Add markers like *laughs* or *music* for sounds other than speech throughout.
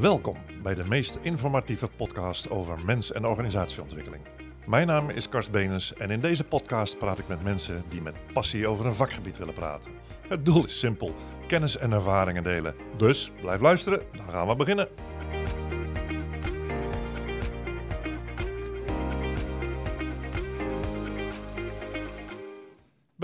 Welkom bij de meest informatieve podcast over mens- en organisatieontwikkeling. Mijn naam is Karst Benes en in deze podcast praat ik met mensen die met passie over een vakgebied willen praten. Het doel is simpel: kennis en ervaringen delen. Dus blijf luisteren, dan gaan we beginnen.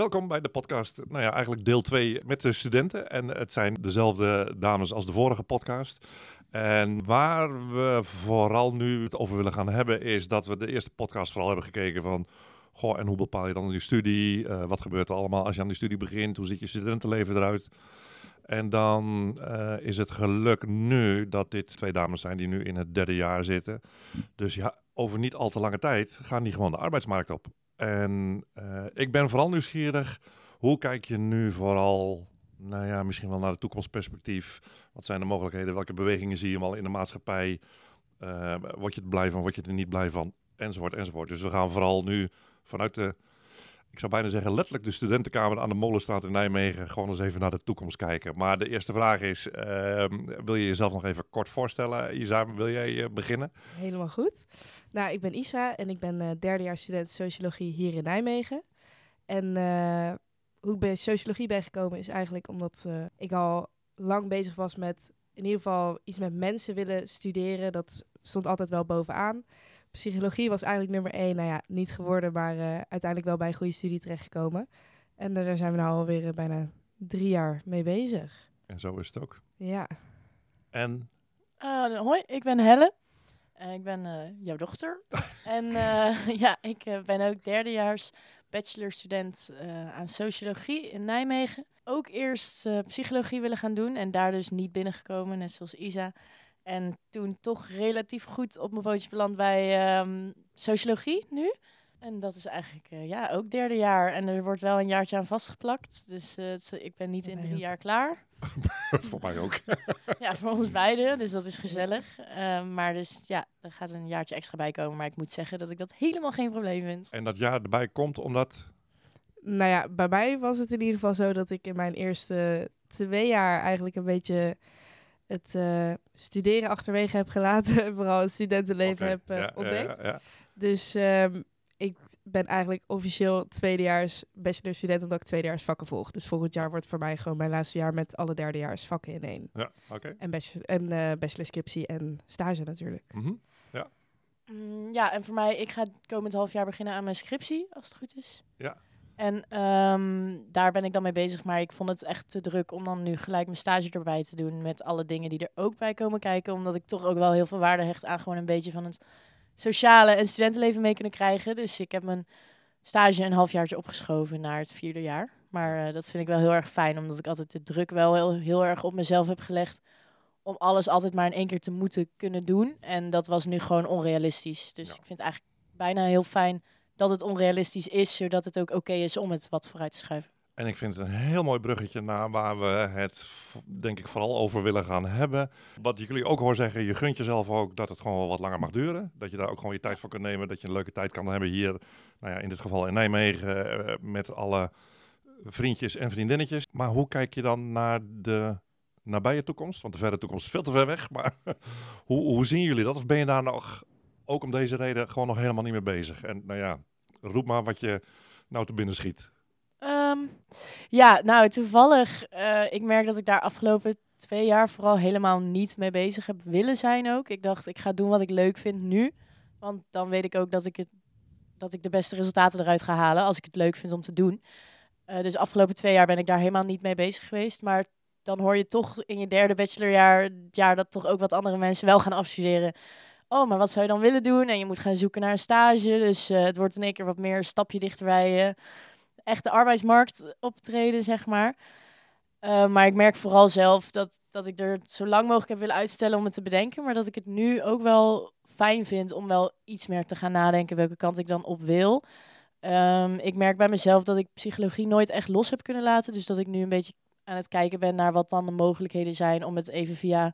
Welkom bij de podcast. Nou ja, eigenlijk deel 2 met de studenten. En het zijn dezelfde dames als de vorige podcast. En waar we vooral nu het over willen gaan hebben, is dat we de eerste podcast vooral hebben gekeken van. Goh, en hoe bepaal je dan je studie? Uh, wat gebeurt er allemaal als je aan die studie begint? Hoe ziet je studentenleven eruit? En dan uh, is het geluk nu dat dit twee dames zijn die nu in het derde jaar zitten. Dus ja, over niet al te lange tijd gaan die gewoon de arbeidsmarkt op. En uh, ik ben vooral nieuwsgierig. Hoe kijk je nu vooral, nou ja, misschien wel naar het toekomstperspectief? Wat zijn de mogelijkheden? Welke bewegingen zie je al in de maatschappij? Uh, word je er blij van? Word je er niet blij van? Enzovoort, enzovoort. Dus we gaan vooral nu vanuit de, ik zou bijna zeggen, letterlijk de studentenkamer aan de Molenstraat in Nijmegen gewoon eens even naar de toekomst kijken. Maar de eerste vraag is, uh, wil je jezelf nog even kort voorstellen? Isa, wil jij uh, beginnen? Helemaal goed. Nou, ik ben Isa en ik ben uh, derdejaars student sociologie hier in Nijmegen. En hoe ik bij sociologie ben gekomen is eigenlijk omdat ik al lang bezig was met in ieder geval iets met mensen willen studeren. Dat stond altijd wel bovenaan. Psychologie was eigenlijk nummer één. Nou ja, niet geworden, maar uh, uiteindelijk wel bij een goede studie terechtgekomen. En uh, daar zijn we nu alweer uh, bijna drie jaar mee bezig. En zo is het ook. Ja. En? hoi, ik ben Helle. ik ben jouw dochter. *laughs* en ja, ik ben ook derdejaars bachelorstudent aan sociologie in Nijmegen. Ook eerst psychologie willen gaan doen en daar dus niet binnengekomen, net zoals Isa. En toen toch relatief goed op mijn pootje beland bij um, sociologie nu. En dat is eigenlijk uh, ja, ook derde jaar. En er wordt wel een jaartje aan vastgeplakt. Dus ik ben niet in drie jaar klaar. *laughs* voor mij ook. ja, voor ons beiden. Dus dat is gezellig. Uh, maar dus ja, er gaat een jaartje extra bij komen. Maar ik moet zeggen dat ik dat helemaal geen probleem vind. En dat jaar erbij komt omdat... Nou ja, bij mij was het in ieder geval zo dat ik in mijn eerste twee jaar eigenlijk een beetje het uh, studeren achterwege heb gelaten en *laughs* vooral het studentenleven okay. heb uh, ja, ontdekt. Ja, ja, dus um, ik ben eigenlijk officieel tweedejaars bachelorstudent omdat ik tweedejaars vakken volg. Dus volgend jaar wordt voor mij gewoon mijn laatste jaar met alle derdejaars vakken in één. Ja, oké. Okay. En, bachelor, en uh, bachelorscriptie en stage natuurlijk. Mm -hmm. Ja. Mm, ja, en voor mij, ik ga komend half jaar beginnen aan mijn scriptie, als het goed is. Ja. En um, daar ben ik dan mee bezig. Maar ik vond het echt te druk om dan nu gelijk mijn stage erbij te doen. Met alle dingen die er ook bij komen kijken. Omdat ik toch ook wel heel veel waarde hecht aan gewoon een beetje van het sociale en studentenleven mee kunnen krijgen. Dus ik heb mijn stage een halfjaartje opgeschoven naar het vierde jaar. Maar uh, dat vind ik wel heel erg fijn. Omdat ik altijd de druk wel heel, heel erg op mezelf heb gelegd. Om alles altijd maar in één keer te moeten kunnen doen. En dat was nu gewoon onrealistisch. Dus ja. ik vind het eigenlijk bijna heel fijn dat het onrealistisch is, zodat het ook oké okay is om het wat vooruit te schuiven. En ik vind het een heel mooi bruggetje naar waar we het, denk ik, vooral over willen gaan hebben. Wat jullie ook hoor zeggen, je gunt jezelf ook dat het gewoon wel wat langer mag duren. Dat je daar ook gewoon je tijd voor kunt nemen. Dat je een leuke tijd kan hebben hier, nou ja, in dit geval in Nijmegen, uh, met alle vriendjes en vriendinnetjes. Maar hoe kijk je dan naar de nabije toekomst? Want de verre toekomst is veel te ver weg. *laughs* Maar hoe, hoe zien jullie dat? Of ben je daar nog, ook om deze reden, gewoon nog helemaal niet mee bezig? En nou ja, roep maar wat je nou te binnen schiet. Um, ja, nou toevallig, uh, ik merk dat ik daar afgelopen twee jaar vooral helemaal niet mee bezig heb willen zijn ook. Ik dacht, ik ga doen wat ik leuk vind nu. Want dan weet ik ook dat ik, het, dat ik de beste resultaten eruit ga halen als ik het leuk vind om te doen. Uh, dus afgelopen twee jaar ben ik daar helemaal niet mee bezig geweest. Maar dan hoor je toch in je derde bachelorjaar, het jaar dat toch ook wat andere mensen wel gaan afstuderen oh, maar wat zou je dan willen doen? En je moet gaan zoeken naar een stage. Dus uh, het wordt in één keer wat meer een stapje dichter bij uh, echt de arbeidsmarkt optreden, zeg maar. Uh, maar ik merk vooral zelf dat, dat ik er zo lang mogelijk heb willen uitstellen om het te bedenken. Maar dat ik het nu ook wel fijn vind om wel iets meer te gaan nadenken welke kant ik dan op wil. Um, ik merk bij mezelf dat ik psychologie nooit echt los heb kunnen laten. Dus dat ik nu een beetje aan het kijken ben naar wat dan de mogelijkheden zijn om het even via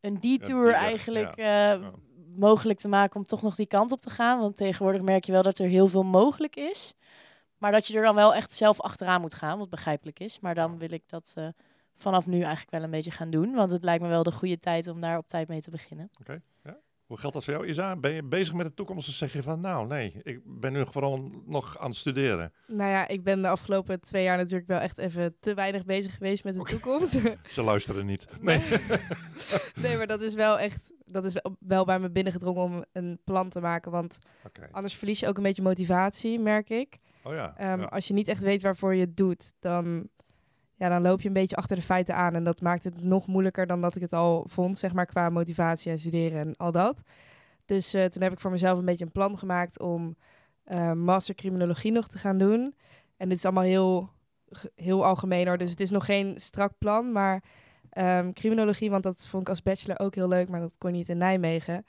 een detour ja, eigenlijk ja. Uh, ja mogelijk te maken om toch nog die kant op te gaan. Want tegenwoordig merk je wel dat er heel veel mogelijk is. Maar dat je er dan wel echt zelf achteraan moet gaan, wat begrijpelijk is. Maar dan wil ik dat uh, vanaf nu eigenlijk wel een beetje gaan doen. Want het lijkt me wel de goede tijd om daar op tijd mee te beginnen. Hoe geldt dat voor jou, Isa? Ben je bezig met de toekomst of zeg je van, nou nee, ik ben nu gewoon nog aan het studeren? Nou ja, ik ben de afgelopen twee jaar natuurlijk wel echt even te weinig bezig geweest met de Oké. toekomst. *laughs* Ze luisteren niet. Nee. *laughs* nee, maar dat is wel echt, dat is wel- bij me binnengedrongen om een plan te maken. Want Oké. anders verlies je ook een beetje motivatie, merk ik. Oh ja. Ehm, ja. Als je niet echt weet waarvoor je het doet, dan, ja, dan loop je een beetje achter de feiten aan. En dat maakt het nog moeilijker dan dat ik het al vond, zeg maar, qua motivatie en studeren en al dat. Dus eh, toen heb ik voor mezelf een beetje een plan gemaakt om eh, master criminologie nog te gaan doen. En dit is allemaal heel, heel algemeen hoor, dus het is nog geen strak plan. Maar ehm, criminologie, want dat vond ik als bachelor ook heel leuk, maar dat kon niet in Nijmegen.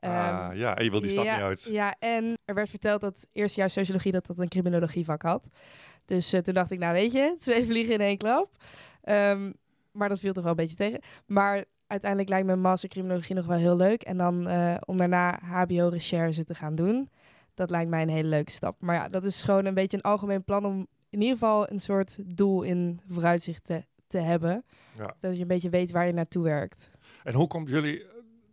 Ehm, Ah, ja, en je wil die stap ja, niet uit. Ja, en er werd verteld dat eerstejaars sociologie dat dat een criminologievak had. Dus eh, toen dacht ik, nou weet je, *laughs* twee vliegen in één klap. Ehm, maar dat viel toch wel een beetje tegen. Maar uiteindelijk lijkt me een master criminologie nog wel heel leuk. En dan eh, om daarna HBO-recherche te gaan doen. Dat lijkt mij een hele leuke stap. Maar ja, dat is gewoon een beetje een algemeen plan om in ieder geval een soort doel in vooruitzicht te, te hebben. Ja. Zodat je een beetje weet waar je naartoe werkt. En hoe komt jullie...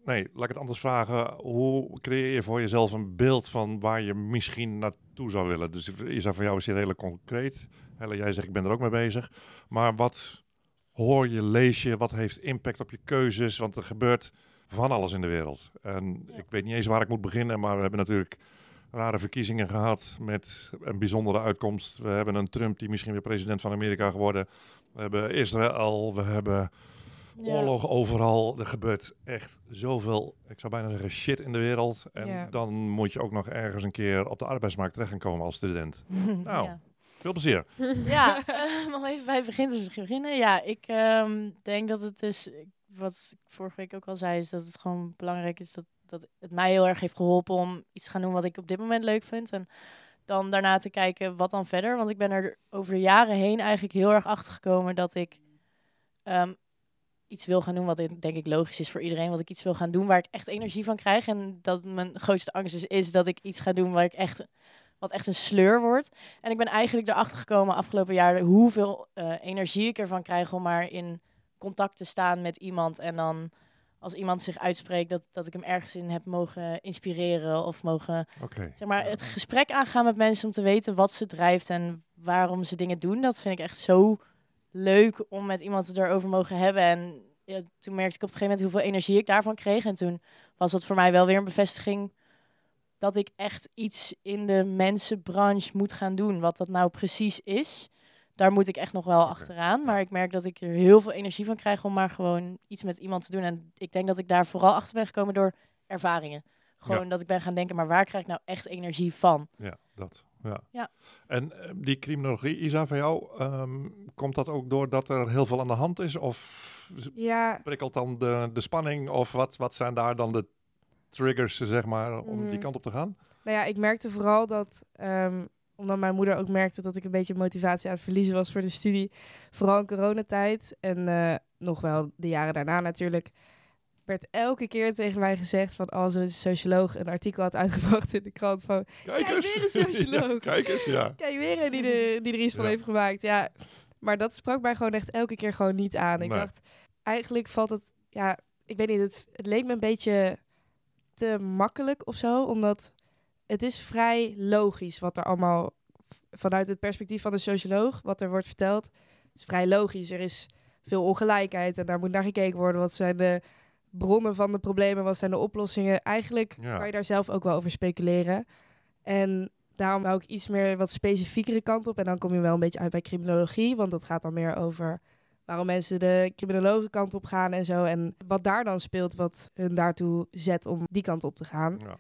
Nee, laat ik het anders vragen. Hoe creëer je voor jezelf een beeld van waar je misschien naartoe zou willen? Dus Isa, voor jou is dit heel concreet. Helle, jij zegt ik ben er ook mee bezig. Maar wat hoor je, lees je? Wat heeft impact op je keuzes? Want er gebeurt van alles in de wereld. En Ja. ik weet niet eens waar ik moet beginnen, maar we hebben natuurlijk rare verkiezingen gehad met een bijzondere uitkomst. We hebben een Trump die misschien weer president van Amerika geworden. We hebben Israël, we hebben Ja. oorlog overal. Er gebeurt echt zoveel, ik zou bijna zeggen, shit in de wereld. En Ja. dan moet je ook nog ergens een keer op de arbeidsmarkt terecht gaan komen als student. *laughs* Nou. ja. Veel plezier. *laughs* Ja, eh, om even bij het begin te beginnen. Ja, ik ehm, denk dat het dus, wat ik vorige week ook al zei, is dat het gewoon belangrijk is dat, dat het mij heel erg heeft geholpen om iets te gaan doen wat ik op dit moment leuk vind. En dan daarna te kijken wat dan verder. Want ik ben er over de jaren heen eigenlijk heel erg achter gekomen dat ik ehm, iets wil gaan doen wat ik- denk ik logisch is voor iedereen. Wat ik iets wil gaan doen waar ik echt energie van krijg. En dat mijn grootste angst dus is dat ik iets ga doen waar ik echt, wat echt een sleur wordt. En ik ben eigenlijk erachter gekomen afgelopen jaar hoeveel eh, energie ik ervan krijg om maar in contact te staan met iemand. En dan als iemand zich uitspreekt, dat, dat ik hem ergens in heb mogen inspireren of mogen Oké. zeg maar, het gesprek aangaan met mensen om te weten wat ze drijft en waarom ze dingen doen. Dat vind ik echt zo leuk om met iemand het erover mogen hebben. En ja, toen merkte ik op een gegeven moment hoeveel energie ik daarvan kreeg. En toen was dat voor mij wel weer een bevestiging dat ik echt iets in de mensenbranche moet gaan doen. Wat dat nou precies is, daar moet ik echt nog wel achteraan. Maar ik merk dat ik er heel veel energie van krijg om maar gewoon iets met iemand te doen. En ik denk dat ik daar vooral achter ben gekomen door ervaringen. Gewoon dat ik ben gaan denken, maar waar krijg ik nou echt energie van? Ja, dat. Ja. Ja. En eh, die criminologie, Isa, van jou, ehm, komt dat ook doordat er heel veel aan de hand is? Of Ja, prikkelt dan de, de spanning? Of wat, wat zijn daar dan de triggers, zeg maar, om die Mhm. kant op te gaan? Nou ja, ik merkte vooral dat, ehm, omdat mijn moeder ook merkte dat ik een beetje motivatie aan het verliezen was voor de studie, vooral in coronatijd en eh, nog wel de jaren daarna natuurlijk, werd elke keer tegen mij gezegd van als een socioloog een artikel had uitgebracht in de krant van Kijk Kijk, weer een socioloog. *laughs* Ja, kijk eens, ja. kijk weer een die, die er iets van Ja. heeft gemaakt. Ja, maar dat sprak mij gewoon echt elke keer gewoon niet aan. Ik Nee. dacht, eigenlijk valt het, ja, ik weet niet, het, het leek me een beetje te makkelijk of zo, omdat het is vrij logisch wat er allemaal vanuit het perspectief van de socioloog, wat er wordt verteld, is vrij logisch. Er is veel ongelijkheid en daar moet naar gekeken worden. Wat zijn de bronnen van de problemen? Wat zijn de oplossingen? Eigenlijk Ja. kan je daar zelf ook wel over speculeren. En daarom wou ik iets meer wat specifiekere kant op. En dan kom je wel een beetje uit bij criminologie, want dat gaat dan meer over waarom mensen de criminologen kant op gaan en zo. En wat daar dan speelt, wat hun daartoe zet om die kant op te gaan. Ja.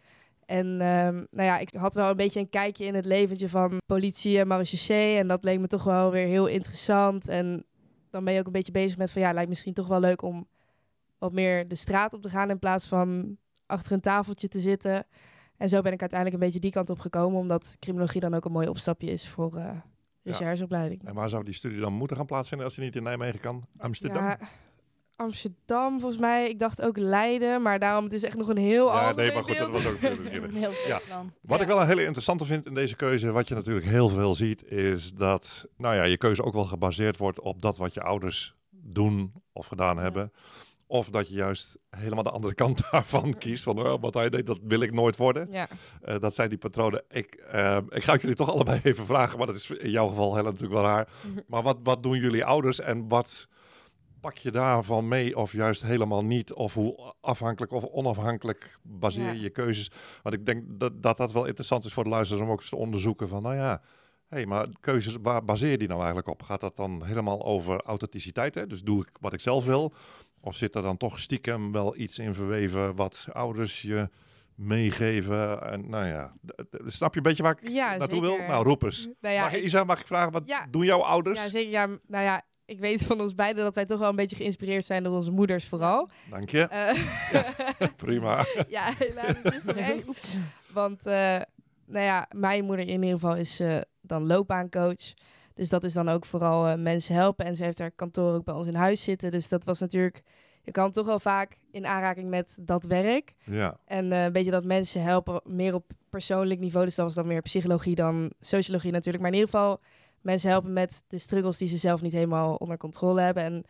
En ehm, nou ja, ik had wel een beetje een kijkje in het leventje van politie en marechaussee. En dat leek me toch wel weer heel interessant. En dan ben je ook een beetje bezig met van ja, lijkt misschien toch wel leuk om wat meer de straat op te gaan in plaats van achter een tafeltje te zitten. En zo ben ik uiteindelijk een beetje die kant op gekomen, omdat criminologie dan ook een mooi opstapje is voor eh rechercheopleiding. En waar zou die studie dan moeten gaan plaatsvinden als die niet in Nijmegen kan? Amsterdam? Ja, Amsterdam volgens mij. Ik dacht ook Leiden, maar daarom het is echt nog een heel Ja, nee, maar goed, dat was ook heel *laughs* Ja. Wat Ja. ik wel een hele interessante vind in deze keuze, wat je natuurlijk heel veel ziet, is dat nou ja, je keuze ook wel gebaseerd wordt op dat wat je ouders doen of gedaan hebben. Of dat je juist helemaal de andere kant *laughs* daarvan kiest. Van oh, wat hij deed, dat wil ik nooit worden. Ja. Eh, dat zijn die patronen. Ik, eh, ik ga jullie toch allebei even vragen. Maar dat is in jouw geval heel natuurlijk wel raar. *laughs* Maar wat, wat doen jullie ouders en wat pak je daarvan mee of juist helemaal niet? Of hoe afhankelijk of onafhankelijk baseer je Ja. je keuzes? Want ik denk dat, dat dat wel interessant is voor de luisteraars om ook eens te onderzoeken van, nou ja, hé, maar keuzes, waar baseer je die nou eigenlijk op? Gaat dat dan helemaal over authenticiteit? Hè? Dus doe ik wat ik zelf wil? Of zit er dan toch stiekem wel iets in verweven wat ouders je meegeven? En nou ja, snap je een beetje waar ik Ja, naartoe wil? Nou, roep eens. Nou ja, mag, ik- Isa, mag ik vragen, wat Ja. doen jouw ouders? ja, zeker. Ja, nou ja, ik weet van ons beiden dat wij toch wel een beetje geïnspireerd zijn door onze moeders vooral. Dank je. Eh, *laughs* Prima. *laughs* ja, helaas, het is toch echt. Want, eh, nou ja, mijn moeder in ieder geval is eh, dan loopbaancoach. Dus dat is dan ook vooral eh, mensen helpen. En ze heeft haar kantoor ook bij ons in huis zitten. Dus dat was natuurlijk... Je kan toch wel vaak in aanraking met dat werk. Ja, En eh, een beetje dat mensen helpen meer op persoonlijk niveau. Dus dat was dan meer psychologie dan sociologie natuurlijk. Maar in ieder geval mensen helpen met de struggles die ze zelf niet helemaal onder controle hebben. En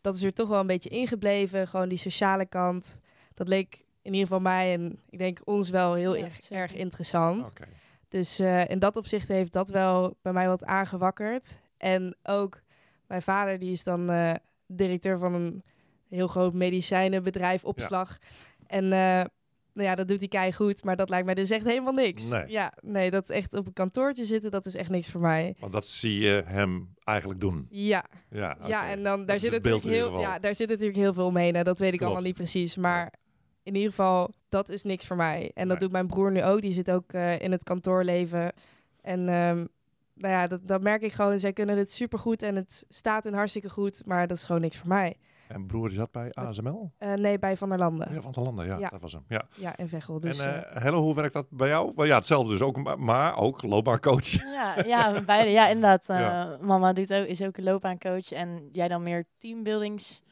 dat is er toch wel een beetje ingebleven. Gewoon die sociale kant. Dat leek in ieder geval mij en ik denk ons wel heel Ja, erg, erg interessant. oké. Dus eh, in dat opzicht heeft dat wel bij mij wat aangewakkerd. En ook mijn vader, die is dan eh, directeur van een heel groot medicijnenbedrijf, opslag. En eh, nou ja, dat doet hij kei goed, maar dat lijkt mij dus echt helemaal niks. Nee. Ja, nee, dat echt op een kantoortje zitten, dat is echt niks voor mij. Want dat zie je hem eigenlijk doen. Ja, Ja, ja en dan daar zit, het natuurlijk heel, ja, daar zit natuurlijk heel veel omheen. hè. Dat weet ik Klopt. allemaal niet precies, maar in ieder geval, dat is niks voor mij. En dat Nee. doet mijn broer nu ook. Die zit ook eh, in het kantoorleven. En ehm, nou ja, dat, dat merk ik gewoon. Zij kunnen het supergoed en het staat hun hartstikke goed, maar dat is gewoon niks voor mij. En broer, is dat bij ASML? Eh, nee, bij Van der Landen. Ja, van de landen, ja, Ja. dat was hem. Ja. Ja, in Veghel. Dus, en eh, Hello, hoe werkt dat bij jou? Wel ja, hetzelfde dus ook, maar- maar ook loopbaancoach. *laughs* Ja, ja, beide. Ja, inderdaad. eh, Ja. Mama doet ook, is ook een loopbaancoach en jij dan meer teambuildings.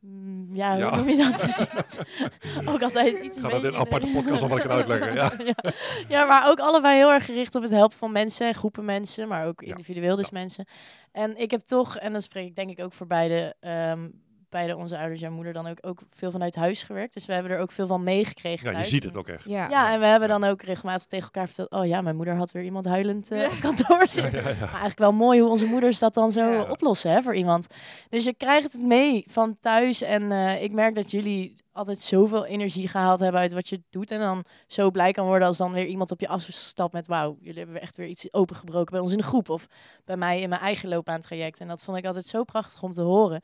Mm, Ja, hoe Ja. noem je dat precies? *laughs* ook altijd iets Ik een ga dat in een aparte *laughs* podcast nog wel kunnen uitleggen. Ja. *laughs* ja. ja, maar ook allebei heel erg gericht op het helpen van mensen, groepen mensen, maar ook individueel dus mensen. En ik heb toch, en dat spreek ik denk ik ook voor beide, ehm, beide onze ouders en moeder dan ook, ook veel vanuit huis gewerkt. Dus we hebben er ook veel van meegekregen ja, je ziet het ook echt. ja. Ja, en we hebben Ja. dan ook regelmatig tegen elkaar verteld, oh ja, mijn moeder had weer iemand huilend eh, Ja. op kantoor zitten. Ja, ja, ja. Maar eigenlijk wel mooi hoe onze moeders dat dan zo Ja. oplossen hè, voor iemand. Dus je krijgt het mee van thuis. En eh, ik merk dat jullie altijd zoveel energie gehaald hebben uit wat je doet. En dan zo blij kan worden als dan weer iemand op je af is gestapt met... wauw, jullie hebben weer echt weer iets opengebroken bij ons in de groep. Of bij mij in mijn eigen loopbaantraject. En dat vond ik altijd zo prachtig om te horen.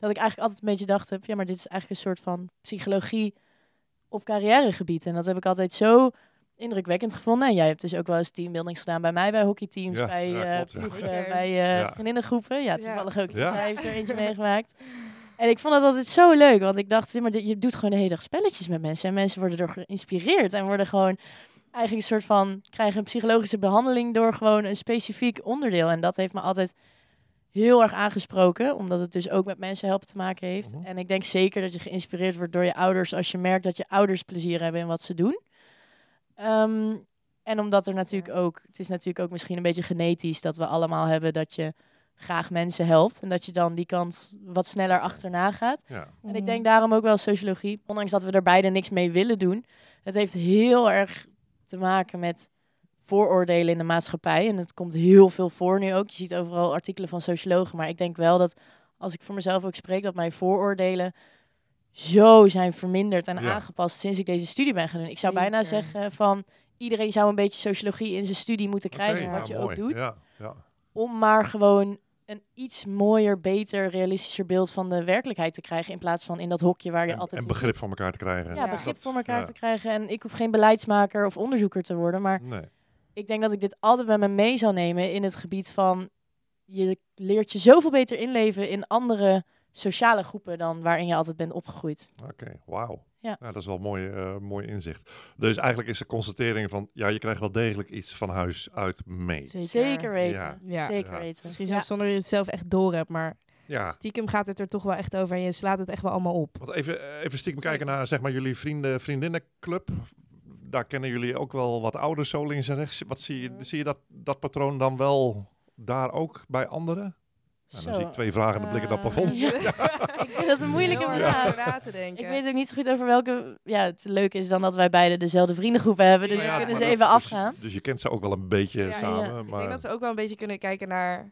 Dat ik eigenlijk altijd een beetje dacht heb... ja, maar dit is eigenlijk een soort van psychologie op carrièregebied. En dat heb ik altijd zo indrukwekkend gevonden. En jij hebt dus ook wel eens teambuildings gedaan bij mij, bij hockeyteams, Ja, bij ja, eh, klopt, ja. ploegen, bij eh Ja. vriendinnengroepen. Ja, Ja. toevallig ook. Ja. Zij heeft er eentje *laughs* meegemaakt. En ik vond dat altijd zo leuk, want ik dacht, "Zie maar je doet gewoon de hele dag spelletjes met mensen. En mensen worden door geïnspireerd en worden gewoon eigenlijk een soort van, krijgen een psychologische behandeling door gewoon een specifiek onderdeel. En dat heeft me altijd heel erg aangesproken, omdat het dus ook met mensen helpen te maken heeft. Mhm. En ik denk zeker dat je geïnspireerd wordt door je ouders als je merkt dat je ouders plezier hebben in wat ze doen. Ehm, en omdat er natuurlijk ook, het is natuurlijk ook misschien een beetje genetisch dat we allemaal hebben dat je graag mensen helpt en dat je dan die kant wat sneller achterna gaat. Ja. En Mhm. ik denk daarom ook wel sociologie, ondanks dat we er beide niks mee willen doen. Het heeft heel erg te maken met vooroordelen in de maatschappij. En het komt heel veel voor nu ook. Je ziet overal artikelen van sociologen. Maar ik denk wel dat, als ik voor mezelf ook spreek, dat mijn vooroordelen zo zijn verminderd en Ja. aangepast sinds ik deze studie ben gaan doen. Ik zou bijna zeggen van, iedereen zou een beetje sociologie in zijn studie moeten krijgen, wat ja, je mooi. ook doet Ja, ja. om maar gewoon een iets mooier, beter, realistischer beeld van de werkelijkheid te krijgen. In plaats van in dat hokje waar je En, altijd en begrip zit. van elkaar te krijgen. Ja, Ja. begrip Dat- voor elkaar ja. te krijgen. En ik hoef geen beleidsmaker of onderzoeker te worden. Maar Nee. Ik denk dat ik dit altijd met me mee zou nemen in het gebied van... Je leert je zoveel beter inleven in andere sociale groepen dan waarin je altijd bent opgegroeid. Oké, wauw. Ja. dat is wel een mooi, eh, mooi inzicht. Dus eigenlijk is de constatering van, ja, je krijgt wel degelijk iets van huis uit mee. Zeker. Zeker weten. Ja. Ja. Zeker Ja. weten. Misschien Ja. zelfs zonder dat je het zelf echt door hebt, maar Ja, stiekem gaat het er toch wel echt over en je slaat het echt wel allemaal op. want even, even stiekem kijken naar zeg maar, jullie vrienden, vriendinnenclub. Daar kennen jullie ook wel wat ouders zo links en rechts. Wat zie je, Mhm. zie je dat, dat patroon dan wel daar ook bij anderen? dan Zo, zie ik twee vragen en dan blikken het eh, plafond. ja. *laughs* ik vind dat een moeilijke vraag. na te denken. Ik weet ook niet zo goed over welke... Ja, het leuke is dan dat wij beide dezelfde vriendengroepen hebben. Dus we ja, kunnen maar ze dat- even dus- afgaan. Dus je kent ze ook wel een beetje Ja, samen. ja. Ik Maar, denk dat we ook wel een beetje kunnen kijken naar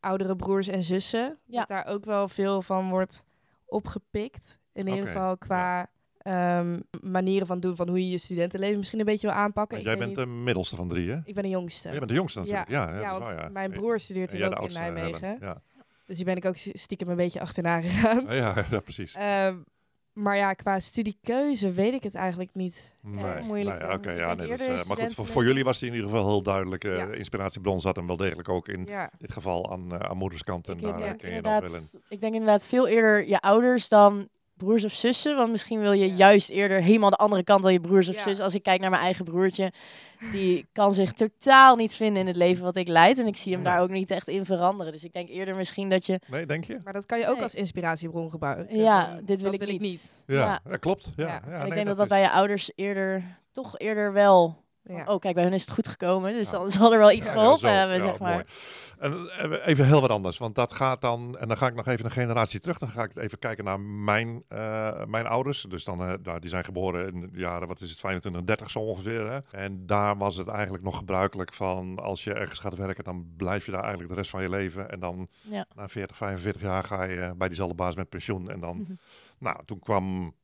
oudere broers en zussen. Ja. Dat daar ook wel veel van wordt opgepikt. In ieder geval qua ehm, manieren van doen, van hoe je je studentenleven misschien een beetje wil aanpakken. want jij bent niet- de middelste van drie, hè? Ik ben de jongste. Jij bent de jongste natuurlijk. Ja, ja, ja, want waar, ja. mijn broer studeert hier ook in Nijmegen. Helen. Ja. Dus die ben ik ook stiekem een beetje achterna gegaan. Ja, *laughs* ja, precies. Ehm, maar ja, qua studiekeuze weet ik het eigenlijk niet. Nee, moeilijk, nee, ja, nee, eh, maar goed, voor, jullie was die in ieder geval heel duidelijk Ja. inspiratiebron zat en wel degelijk ook in Ja, dit geval aan, eh, aan moederskant en Ik daar ken je dan wel in. inderdaad, ik denk inderdaad veel eerder je ouders dan broers of zussen. Want misschien wil je Ja. juist eerder helemaal de andere kant dan je broers of Ja. zus. Als ik kijk naar mijn eigen broertje, die kan zich totaal niet vinden in het leven wat ik leid. En ik zie hem Nee. daar ook niet echt in veranderen. Dus ik denk eerder misschien dat je... Nee, denk je? maar dat kan je ook Nee. als inspiratiebron gebruiken. Ja, dit wil dat ik niet. Ja, Ja. ja, klopt. Ja, Ja. ja. en nee, ik denk dat dat is- bij je ouders eerder, toch eerder wel... Ja. Oh, kijk, bij hun is het goed gekomen. Dus Ja. dan *laughs* zal er wel iets Ja, geholpen hebben, Ja, zeg maar. mooi. En eh, even heel wat anders, want dat gaat dan, en dan ga ik nog even een generatie terug, dan ga ik even kijken naar mijn, eh, mijn ouders. Dus dan, daar, die zijn geboren in de jaren, wat is het, 25, 30 zo ongeveer. Hè? En daar was het eigenlijk nog gebruikelijk van, als je ergens gaat werken, dan blijf je daar eigenlijk de rest van je leven. En dan Ja. na 40, 45 jaar ga je bij diezelfde baas met pensioen. En dan, nou, toen kwam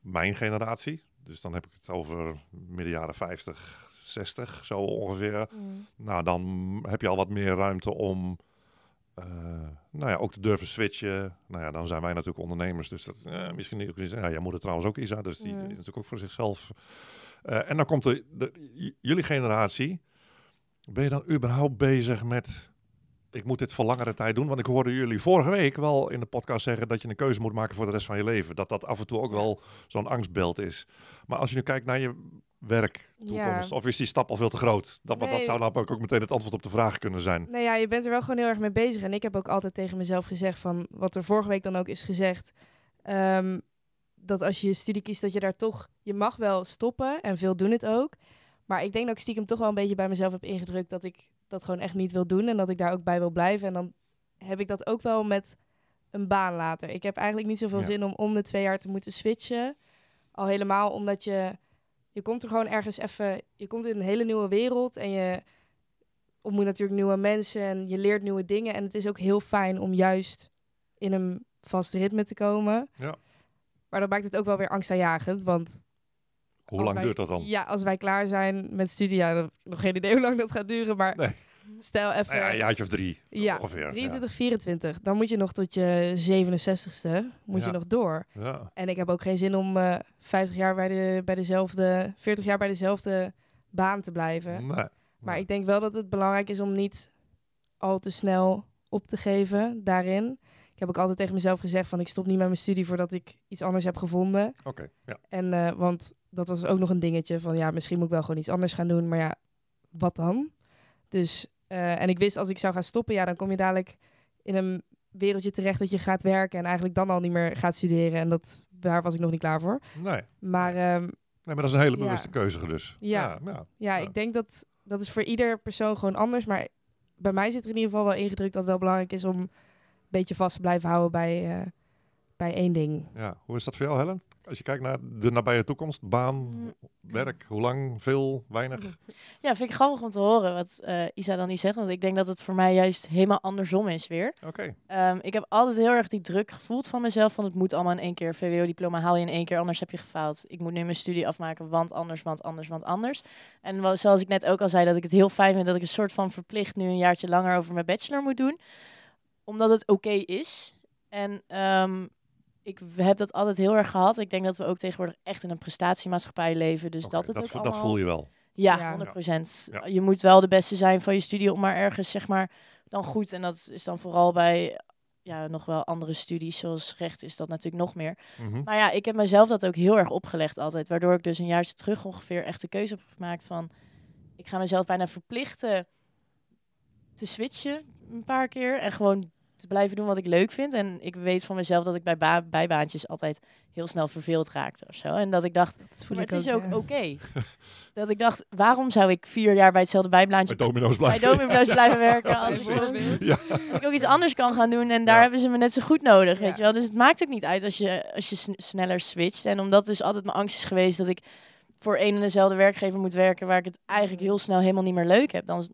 mijn generatie. Dus dan heb ik het over midden jaren 50, 60, zo ongeveer. Mm. Nou, dan heb je al wat meer ruimte om eh, nou ja, ook te durven switchen. Nou ja, dan zijn wij natuurlijk ondernemers. Dus dat eh, misschien niet. Ja, jij moeder trouwens ook Isa, dus die Mm. is natuurlijk ook voor zichzelf. Eh, en dan komt de, jullie generatie. Ben je dan überhaupt bezig met... Ik moet dit voor langere tijd doen. Want ik hoorde jullie vorige week wel in de podcast zeggen... dat je een keuze moet maken voor de rest van je leven. Dat dat af en toe ook wel zo'n angstbeeld is. Maar als je nu kijkt naar je werk, toekomst... of is die stap al veel te groot? Dat, want dat Nee. zou namelijk ook meteen het antwoord op de vraag kunnen zijn. Nou ja, je bent er wel gewoon heel erg mee bezig. En ik heb ook altijd tegen mezelf gezegd van wat er vorige week dan ook is gezegd. ehm, dat als je je studie kiest, dat je daar toch, je mag wel stoppen en veel doen het ook. Maar ik denk dat ik stiekem toch wel een beetje bij mezelf heb ingedrukt dat ik dat gewoon echt niet wil doen en dat ik daar ook bij wil blijven. En dan heb ik dat ook wel met een baan later. Ik heb eigenlijk niet zoveel Ja. zin om om de twee jaar te moeten switchen. Al helemaal omdat je, je komt er gewoon ergens even, je komt in een hele nieuwe wereld en je ontmoet natuurlijk nieuwe mensen en je leert nieuwe dingen. En het is ook heel fijn om juist in een vast ritme te komen. Ja. Maar dat maakt het ook wel weer angstaanjagend, want... Hoe lang wij- duurt dat dan? Ja, als wij klaar zijn met studie, ja, dan heb ik nog geen idee hoe lang dat gaat duren, maar Nee. stel even... Nou ja, een jaartje of drie Ja, ongeveer. 23, 24. Dan moet je nog tot je 67ste moet Ja. je nog door. Ja. En ik heb ook geen zin om eh 50 jaar bij, de, bij dezelfde, 40 jaar bij dezelfde baan te blijven. Nee. Maar ik denk wel dat het belangrijk is om niet al te snel op te geven daarin. Ik heb ook altijd tegen mezelf gezegd van ik stop niet met mijn studie voordat ik iets anders heb gevonden. Oké, ja. En eh, want dat was ook nog een dingetje van ja, misschien moet ik wel gewoon iets anders gaan doen. Maar ja, wat dan? Dus, eh, en ik wist als ik zou gaan stoppen, ja, dan kom je dadelijk in een wereldje terecht dat je gaat werken en eigenlijk dan al niet meer gaat studeren. En dat, daar was ik nog niet klaar voor. Nee. Maar ehm, nee, maar dat is een hele Ja. bewuste keuze dus. Ja. Ja, ja. ja, ik denk dat dat is voor ieder persoon gewoon anders. Maar bij mij zit er in ieder geval wel ingedrukt dat het wel belangrijk is om beetje vast blijven houden bij, eh, bij één ding. Ja. Hoe is dat voor jou, Helen? Als je kijkt naar de nabije toekomst, baan, Mm. werk, hoe lang, veel, weinig? *laughs* Ja, vind ik grappig om te horen wat eh, Isa dan niet zegt. Want ik denk dat het voor mij juist helemaal andersom is weer. Oké. Ehm, ik heb altijd heel erg die druk gevoeld van mezelf. Van het moet allemaal in één keer. VWO-diploma haal je in één keer, anders heb je gefaald. Ik moet nu mijn studie afmaken, want anders, want anders, want anders. En wel- zoals ik net ook al zei, dat ik het heel fijn vind dat ik een soort van verplicht nu een jaartje langer over mijn bachelor moet doen. Omdat het oké is. En ehm, ik heb dat altijd heel erg gehad. Ik denk dat we ook tegenwoordig echt in een prestatiemaatschappij leven. Dus dat het dat, ook vo- allemaal... dat voel je wel. Ja, Ja. 100 procent. Ja. Je moet wel de beste zijn van je studie om maar ergens, zeg maar, dan goed. En dat is dan vooral bij ja, nog wel andere studies, zoals recht is dat natuurlijk nog meer. Mhm. Maar ja, ik heb mezelf dat ook heel erg opgelegd altijd. Waardoor ik dus een jaartje terug ongeveer echt de keuze heb gemaakt van... Ik ga mezelf bijna verplichten te switchen een paar keer. En gewoon blijven doen wat ik leuk vind. En ik weet van mezelf dat ik bij ba- bijbaantjes altijd heel snel verveeld raakte of zo. En dat ik dacht, Dat voel maar ik het is ook ja. oké. *laughs* dat ik dacht, waarom zou ik vier jaar bij hetzelfde bijbaantje Bij domino's bij blijven. Domino's *laughs* blijven werken als ik, Ja. *laughs* ook iets anders kan gaan doen. En daar hebben ze me net zo goed nodig, weet je wel. Dus het maakt ook niet uit als je, als je sn- sneller switcht. En omdat dus altijd mijn angst is geweest dat ik voor één en dezelfde werkgever moet werken... waar ik het eigenlijk heel snel helemaal niet meer leuk heb... dan,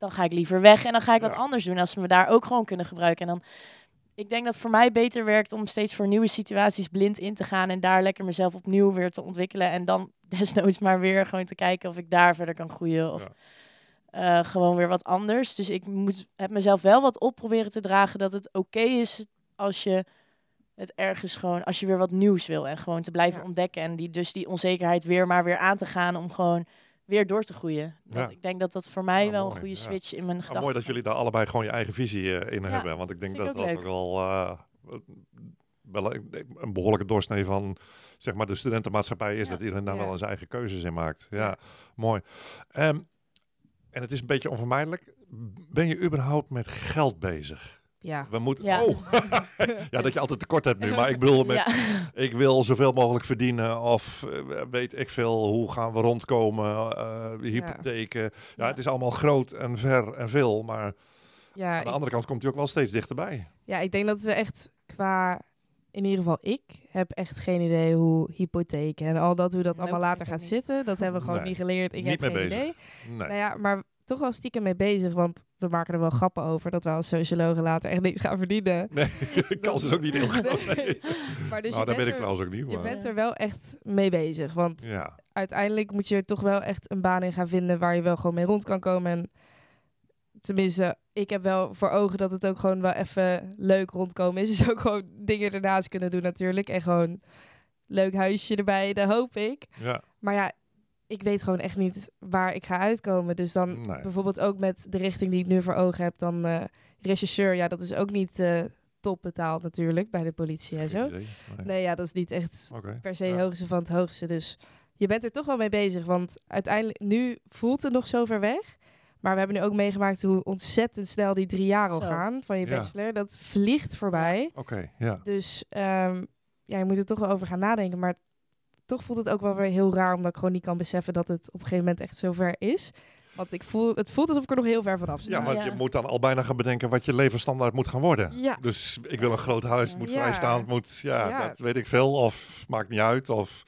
dan ga ik liever weg en dan ga ik wat Ja. anders doen... als me daar ook gewoon kunnen gebruiken. En dan, ik denk dat het voor mij beter werkt om steeds voor nieuwe situaties blind in te gaan... en daar lekker mezelf opnieuw weer te ontwikkelen. En dan *laughs* desnoods maar weer gewoon te kijken of ik daar verder kan groeien... of Ja. eh, gewoon weer wat anders. Dus ik moet, heb mezelf wel wat op proberen te dragen dat het oké is als je het ergens gewoon, als je weer wat nieuws wil en gewoon te blijven Ja. ontdekken en die, dus die onzekerheid weer maar weer aan te gaan om gewoon weer door te groeien. Ja. Ik denk dat dat voor mij Ja, wel mooi, een goede switch in mijn Ah, gedachten. mooi dat jullie daar allebei gewoon je eigen visie eh, in hebben. Want ik denk dat ik dat ook wel eh, een, behoorlijke doorsnee van zeg maar, de studentenmaatschappij is. Dat iedereen daar wel zijn eigen keuzes in maakt. Ja, Ja. mooi. Ehm, en het is een beetje onvermijdelijk. Ben je überhaupt met geld bezig? Ja. We moeten. Ja. Oh, *laughs* ja, dat je altijd tekort hebt nu. Maar ik bedoel, met, Ja. ik wil zoveel mogelijk verdienen. Of eh, weet ik veel, hoe gaan we rondkomen? eh hypotheken. Ja. Ja. het is allemaal groot en ver en veel. Maar Ja, aan de ik, andere kant komt hij ook wel steeds dichterbij. ja, ik denk dat we echt qua... In ieder geval, ik heb echt geen idee hoe hypotheken en al dat, hoe dat allemaal later gaat niet. zitten. Dat hebben we gewoon Nee. niet geleerd. Ik Niet heb mee geen bezig. idee. Nee. Nou ja, maar toch wel stiekem mee bezig, want we maken er wel grappen over dat we als sociologen later echt niks gaan verdienen. Nee, *laughs* de kans is ook niet heel groot. Nee. Nee. *laughs* Maar dus nou, je bent weet ik er- trouwens ook niet. Je Maar. bent er wel echt mee bezig, want Ja, uiteindelijk moet je er toch wel echt een baan in gaan vinden waar je wel gewoon mee rond kan komen. En tenminste, ik heb wel voor ogen dat het ook gewoon wel even leuk rondkomen is. Dus ook gewoon dingen ernaast kunnen doen natuurlijk. En gewoon leuk huisje erbij, dat hoop ik. ja. Maar ja, ik weet gewoon echt niet waar ik ga uitkomen. Dus dan Nee. bijvoorbeeld ook met de richting die ik nu voor ogen heb, dan eh regisseur. Ja, dat is ook niet eh, top betaald natuurlijk bij de politie en zo. idee. Nee. Nee, ja, dat is niet echt per se Ja. hoogste van het hoogste. Dus je bent er toch wel mee bezig. Want uiteindelijk, nu voelt het nog zo ver weg. Maar we hebben nu ook meegemaakt hoe ontzettend snel die drie jaar al Zo. gaan van je Ja. bachelor. Dat vliegt voorbij. Oké, ja. Dus ehm, ja, je moet er toch wel over gaan nadenken. Maar toch voelt het ook wel weer heel raar, omdat ik gewoon niet kan beseffen dat het op een gegeven moment echt zover is. Want ik voel, het voelt alsof ik er nog heel ver vanaf sta. Ja, maar Ja. je moet dan al bijna gaan bedenken wat je levensstandaard moet gaan worden. Ja. Dus ik wil een groot huis, het moet Ja. vrijstaan, het moet, ja, Ja. dat weet ik veel. Of maakt niet uit. Of,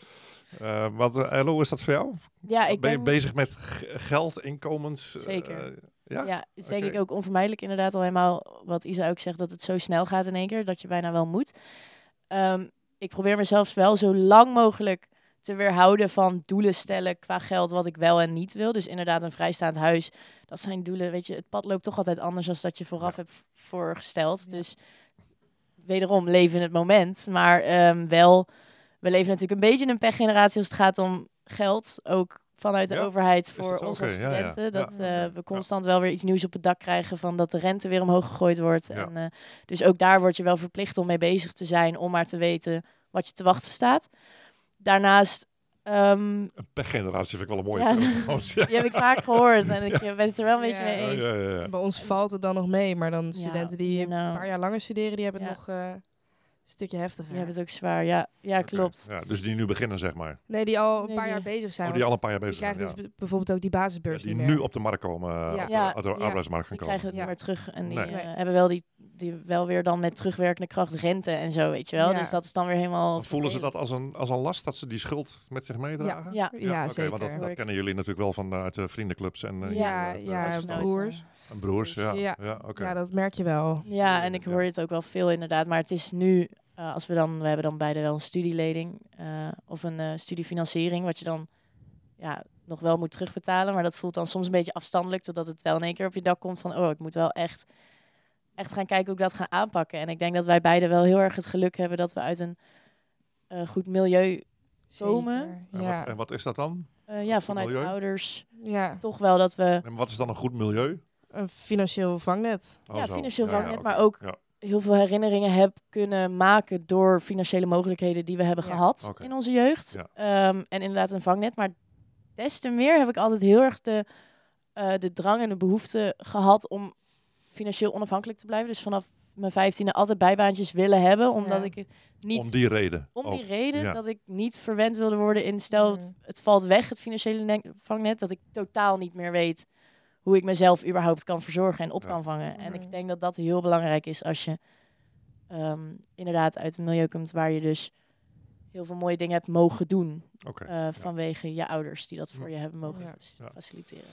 eh wat, eh, Elo, is dat voor jou? Ja, ik ben je denk, bezig met geld, inkomens? eh, Zeker. ja? Ja, is denk ik ook onvermijdelijk inderdaad al helemaal wat Isa ook zegt, dat het zo snel gaat in één keer, dat je bijna wel moet. Ehm, ik probeer mezelf wel zo lang mogelijk te weerhouden van doelen stellen qua geld wat ik wel en niet wil. Dus inderdaad een vrijstaand huis, dat zijn doelen, weet je, het pad loopt toch altijd anders dan dat je vooraf hebt voorgesteld. Ja. Dus wederom leven in het moment, maar ehm, wel, we leven natuurlijk een beetje in een pechgeneratie als het gaat om geld, ook vanuit de Ja, overheid voor ons ja, ja. studenten. Dat eh, we constant wel weer iets nieuws op het dak krijgen van dat de rente weer omhoog gegooid wordt. En, eh, dus ook daar word je wel verplicht om mee bezig te zijn, om maar te weten wat je te wachten staat. Daarnaast, ehm, Een pechgeneratie vind ik wel een mooie Ja. Ja. *laughs* die heb ik vaak gehoord en ik eh, ben het er wel een beetje Ja. mee Ja, eens. ja, ja, ja. Bij ons valt het dan nog mee, maar dan studenten die you know. een paar jaar langer studeren, die hebben Ja. het nog eh, stukje heftiger. Die hebben het ook zwaar, ja, ja klopt. Ja, dus die nu beginnen, zeg maar. Nee, die al een Nee, paar die- jaar bezig zijn. Oh, die al een paar jaar die bezig zijn. krijgen Ja. dus bijvoorbeeld ook die Ja, basisbeurs die niet nu op de markt komen, eh, Ja. op de, Ja. op de Ja. arbeidsmarkt gaan Die komen. krijgen het Ja. niet meer terug en die Nee. eh, hebben wel die, die wel weer dan met terugwerkende kracht rente en zo, weet je wel. Ja. Dus dat is dan weer helemaal Voelen ze dat als een, als een last, dat ze die schuld met zich meedragen? Ja, Ja, oké, zeker. want dat, kennen jullie natuurlijk wel van uit de vriendenclubs en eh, Ja, eh, ja, eh, broers. en broers. Ja, ja. Ja. oké. Ja, dat merk je wel. Ja, en ik Ja. hoor het ook wel veel inderdaad. Maar het is nu, eh, als we dan, we hebben dan beide wel een studieleding eh, of een eh, studiefinanciering, wat je dan ja, nog wel moet terugbetalen. Maar dat voelt dan soms een beetje afstandelijk, totdat het wel in één keer op je dak komt van, oh, ik moet wel echt, echt gaan kijken hoe ik dat ga aanpakken. En ik denk dat wij beide wel heel erg het geluk hebben dat we uit een eh, goed milieu, Komen. Zeker. En, Ja. wat, en wat is dat dan? eh, ja, vanuit milieu? ouders, ja, toch wel dat we En wat is dan een goed milieu? een financieel vangnet. Oh, ja, zo. financieel Ja, ja, vangnet, maar ook Ja. Heel veel herinneringen heb kunnen maken door financiële mogelijkheden die we hebben Ja. gehad in onze jeugd. Ja. Ehm, en inderdaad een vangnet. Maar des te meer heb ik altijd heel erg de, eh, de drang en de behoefte gehad om financieel onafhankelijk te blijven. Dus vanaf mijn vijftiende altijd bijbaantjes willen hebben, omdat Ja. ik niet Om die reden. om ook. die reden ja. dat ik niet verwend wilde worden in stel het, Mm. het valt weg, het financiële ne- vangnet, dat ik totaal niet meer weet hoe ik mezelf überhaupt kan verzorgen en op Ja. kan vangen. En ik denk dat dat heel belangrijk is als je ehm, inderdaad uit een milieu komt waar je dus heel veel mooie dingen hebt mogen doen Oké. eh, vanwege je ouders die dat voor je hebben mogen Ja. faciliteren.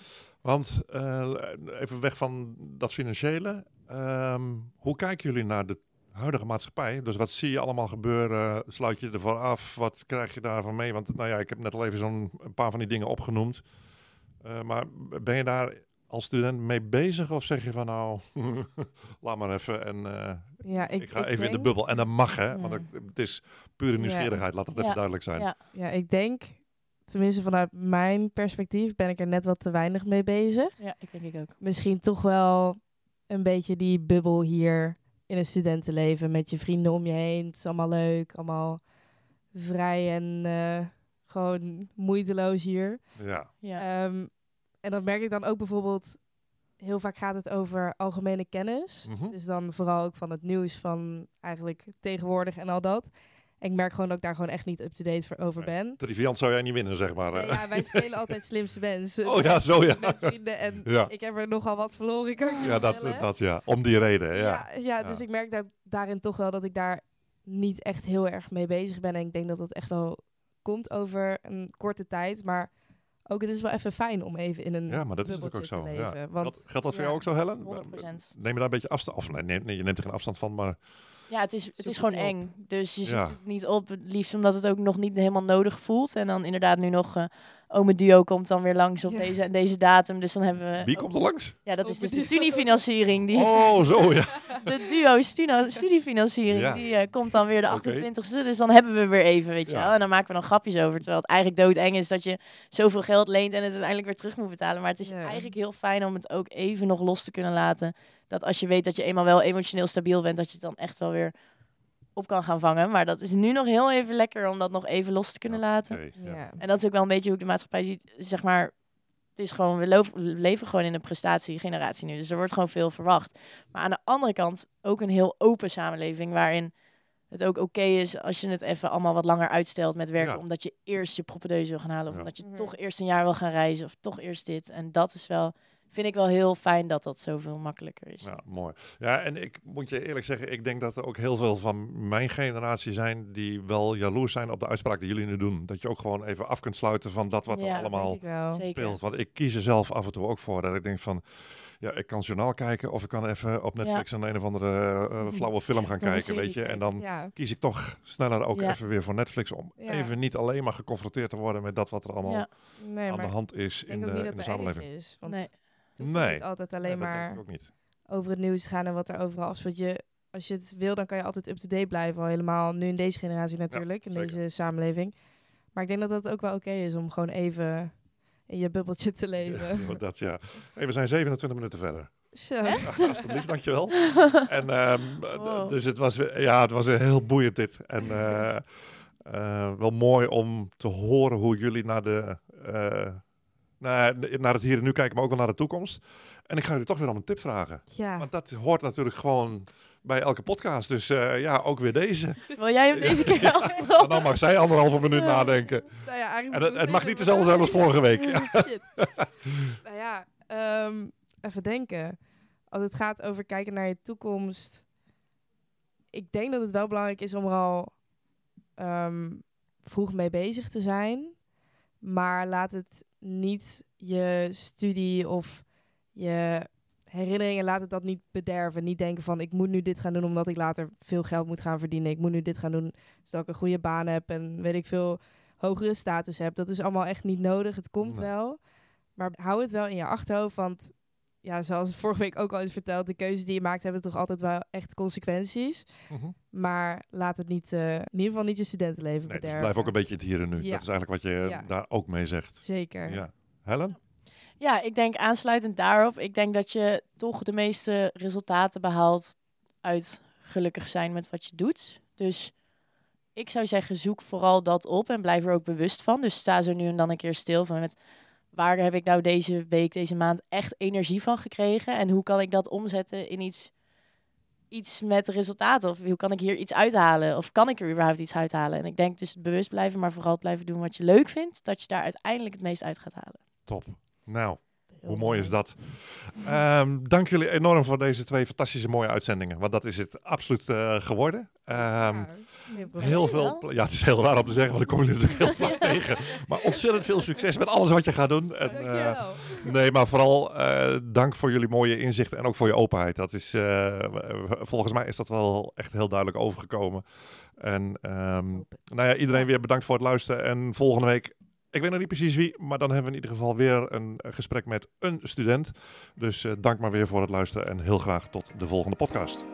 Want eh, even weg van dat financiële. ehm, hoe kijken jullie naar de huidige maatschappij? Dus wat zie je allemaal gebeuren? Sluit je ervoor af? Wat krijg je daarvan mee? Want nou ja, ik heb net al even zo'n een paar van die dingen opgenoemd. Eh, maar ben je daar als student mee bezig? Of zeg je van nou, *laughs* laat maar even en eh, Ja, ik, ik, ga ik even in de bubbel. En dat mag hè, want het, het is pure nieuwsgierigheid. Laat het even duidelijk zijn. Ja. Ja, ik denk, tenminste vanuit mijn perspectief, ben ik er net wat te weinig mee bezig. Ja, ik denk ik ook. Misschien toch wel een beetje die bubbel hier in een studentenleven met je vrienden om je heen. Het is allemaal leuk, allemaal vrij en eh, gewoon moeiteloos hier. Ja. Ja. Ehm, en dat merk ik dan ook bijvoorbeeld. Heel vaak gaat het over algemene kennis. Mhm. Dus dan vooral ook van het nieuws van eigenlijk tegenwoordig en al dat. En ik merk gewoon dat ik daar gewoon echt niet up-to-date voor over Nee. ben. Triviant zou jij niet winnen, zeg maar. Nee, ja, wij *laughs* spelen altijd slimste mensen. Oh ja, zo ja. *laughs* Met vrienden. En Ja. ik heb er nogal wat verloren. Kan ik je Ja, dat, dat ja. Om die reden, ja. Ja, ja, dus Ja. ik merk daar, daarin toch wel dat ik daar niet echt heel erg mee bezig ben. En ik denk dat dat echt wel komt over een korte tijd. Maar ook het is wel even fijn om even in een Ja, maar dat is natuurlijk ook zo. te Ja. leven. Want Geldt- geldt dat voor ja, jou ook zo, Helen? 100%. Neem je daar een beetje afstand Of nee, je neemt er geen afstand van, maar... Ja, het is, het is gewoon eng. Dus je Ja. zoekt het niet op. Het liefst omdat het ook nog niet helemaal nodig voelt. En dan inderdaad nu nog... eh Ome Duo komt dan weer langs op Ja. deze en deze datum. Dus dan hebben we... Wie komt er langs? Ja, dat is Ome dus de studiefinanciering. Die, Oh, zo ja. De Duo studiefinanciering. Ja. Die eh, komt dan weer de Oké. 28e. Dus dan hebben we weer even, weet je Ja. wel. En dan maken we dan grapjes over. Terwijl het eigenlijk doodeng is dat je zoveel geld leent en het uiteindelijk weer terug moet betalen. Maar het is Ja. eigenlijk heel fijn om het ook even nog los te kunnen laten. Dat als je weet dat je eenmaal wel emotioneel stabiel bent, dat je het dan echt wel weer op kan gaan vangen. Maar dat is nu nog heel even lekker om dat nog even los te kunnen laten. Ja. En dat is ook wel een beetje hoe ik de maatschappij ziet. Zeg maar, het is gewoon, we leven gewoon in een prestatiegeneratie nu. Dus er wordt gewoon veel verwacht. Maar aan de andere kant ook een heel open samenleving. Waarin het ook oké is als je het even allemaal wat langer uitstelt met werken. Ja. Omdat je eerst je propedeuse wil gaan halen. Of Ja. omdat je Mhm. toch eerst een jaar wil gaan reizen. Of toch eerst dit. En dat is wel, vind ik wel heel fijn dat dat zoveel makkelijker is. Ja, mooi. Ja, en ik moet je eerlijk zeggen, ik denk dat er ook heel veel van mijn generatie zijn die wel jaloers zijn op de uitspraak die jullie nu doen. Dat je ook gewoon even af kunt sluiten van dat wat Ja, er allemaal. Zeker. speelt. Want ik kies er zelf af en toe ook voor dat ik denk van, ja, ik kan journaal kijken of ik kan even op Netflix een een of andere eh, *laughs* flauwe film gaan kijken, weet je. En dan Ja. kies ik toch sneller ook Ja. even weer voor Netflix om Ja. even niet alleen maar geconfronteerd te worden met dat wat er allemaal Ja. Nee, aan de hand is in de, in samenleving. is. Want Nee. Nee. niet altijd alleen maar ook niet. over het nieuws gaan en wat er overal afspeelt. Je, als je het wil, dan kan je altijd up-to-date blijven. Al helemaal nu in deze generatie natuurlijk, in zeker. deze samenleving. Maar ik denk dat dat ook wel oké is om gewoon even in je bubbeltje te leven. Ja, *laughs* dat ja. Hey, we zijn 27 minuten verder. Zo. *laughs* Echt? Alsjeblieft, dankjewel. *laughs* en, Wow. d- Dus het was, ja, het was heel boeiend dit. En eh, eh, wel mooi om te horen hoe jullie naar, de, eh, naar, naar het hier en nu kijken, maar ook wel naar de toekomst. En ik ga jullie toch weer om een tip vragen. Ja. Want dat hoort natuurlijk gewoon bij elke podcast. Dus eh, ja, ook weer deze. Wil jij hem deze keer *laughs* dan mag zij anderhalve minuut nadenken. Nou ja, En het, mag niet dezelfde zijn als vorige week. *laughs* Shit. nou ja, ehm, even denken. Als het gaat over kijken naar je toekomst. Ik denk dat het wel belangrijk is om er al ehm, vroeg mee bezig te zijn. Maar laat het niet je studie of je herinneringen, laat het dat niet bederven. Niet denken van ik moet nu dit gaan doen omdat ik later veel geld moet gaan verdienen. Ik moet nu dit gaan doen zodat ik een goede baan heb en weet ik veel hogere status heb. Dat is allemaal echt niet nodig. Het komt Nee. wel. Maar hou het wel in je achterhoofd. Want ja, zoals vorige week ook al is verteld, de keuzes die je maakt hebben toch altijd wel echt consequenties. Mhm. Maar laat het niet, eh, in ieder geval niet je studentenleven Nee, dus bederven. blijf ook een beetje het hier en nu. Ja. Dat is eigenlijk wat je Ja. daar ook mee zegt. Zeker. Ja. Helen? Ja, ik denk aansluitend daarop. Ik denk dat je toch de meeste resultaten behaalt uit gelukkig zijn met wat je doet. Dus ik zou zeggen, zoek vooral dat op en blijf er ook bewust van. Dus sta zo nu en dan een keer stil van met waar heb ik nou deze week, deze maand echt energie van gekregen? En hoe kan ik dat omzetten in iets, iets met resultaten? Of hoe kan ik hier iets uithalen? Of kan ik er überhaupt iets uithalen? En ik denk dus bewust blijven, maar vooral blijven doen wat je leuk vindt, dat je daar uiteindelijk het meest uit gaat halen. Top. Nou, hoe mooi is dat? Ehm, dank jullie enorm voor deze twee fantastische mooie uitzendingen. Want dat is het absoluut eh, geworden. Ehm, heel veel. Ja, het is heel raar om te zeggen, want ik kom je natuurlijk heel *laughs* vaak tegen. Maar ontzettend veel succes met alles wat je gaat doen. En, eh, nee, maar vooral eh, dank voor jullie mooie inzichten en ook voor je openheid. Dat is, eh, volgens mij is dat wel echt heel duidelijk overgekomen. En ehm, nou ja, iedereen weer bedankt voor het luisteren. En volgende week, ik weet nog niet precies wie, maar dan hebben we in ieder geval weer een gesprek met een student. Dus dank maar weer voor het luisteren en heel graag tot de volgende podcast.